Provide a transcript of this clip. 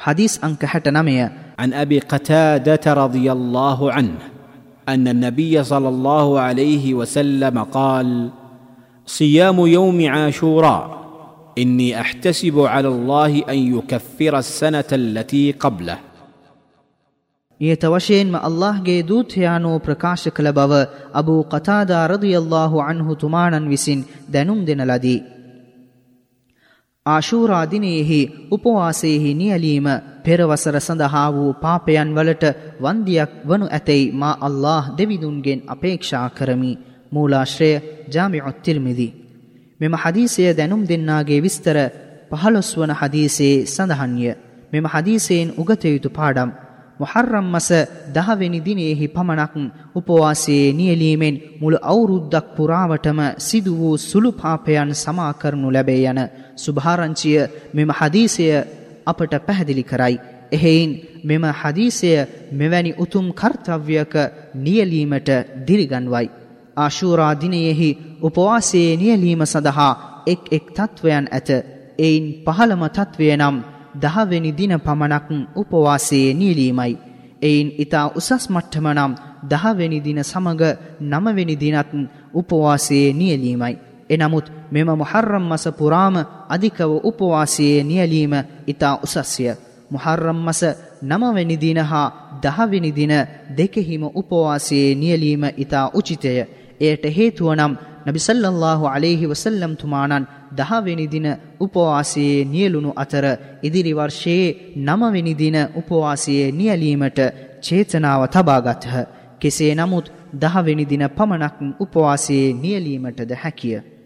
حديث أنك حتى نمية عن أبي قتادة رضي الله عنه أن النبي صلى الله عليه وسلم قال صيام يوم عاشوراء إني أحتسب على الله أن يكفر السنة التي قبله. یہ توشین میں اللہ گے دوت یانو پرکاش کلبو ابو قتادہ رضی اللہ عنہ تمانن وسین دینم دینلدی දිනයෙහි උපවාසයෙහි නියලීම පෙරවසර සඳහා වූ පාපයන් වලට වන්දියක් වනු ඇතැයි මා අල්له දෙවිදුන්ගෙන් අපේක්ෂා කරමි මූලාශ්‍රය ජාමිඋත් තිර්මිදි. මෙම හදීසය දැනුම් දෙන්නාගේ විස්තර පහළොස් වන හදීසේ සඳහන්ය. මෙම හදීසයෙන් උගතයුතු පාඩම් මුහර්රම් මස දහවෙනි දිනයෙහි පමණක් උපවාසයේ නියලීමෙන් මුළු අවුරුද්දක් පුරාවටම සිදු වූ සුළු පාපයන් සමා කරනු ලැබේ යන සුභාරංචිය මෙම හදීසය අපට පැහැදිලි කරයි. එහෙයින් මෙම හදීසය මෙවැනි උතුම් කර්තව්‍යක නියලීමට දිරිගන්වයි. ආශූරා දිනයෙහි උපවාසයේ නියලීම සඳහා එක් එක් තත්ත්වයන් ඇත. එයින් පහළම තත්ත්වය නම් දහවෙනි දින පමණක් උපවාසයේ නියලීමයි. එයින් ඊතා උසස් මට්ටම නම් දහවෙනි දින සමග නවවෙනි දිනත් උපවාසයේ නියලීමයි. එනමුත් මෙම මුහර්රම් මස පුරාම අධිකව උපවාසයේ නියලීම ඊතා උසස්ය. මුහර්රම් මස නවවෙනි දින හා දහවෙනි දින දෙකෙහිම උපවාසයේ නියලීම ඊතා උචිතය. එයට හේතුව නම් නබි සල්ලල්ලාහු අලයිහි වසල්ලම් තුමාණන් දහවෙනි දින උපවාසයේ නියලුණු අතර ඉදිරි වර්ෂයේ නවවෙනි දින උපවාසයේ නියලීමට චේතනාව තබාගත්හ. කෙසේ නමුත් දහවෙනි දින පමණක් උපවාසයේ නියලීමටද හැකිය.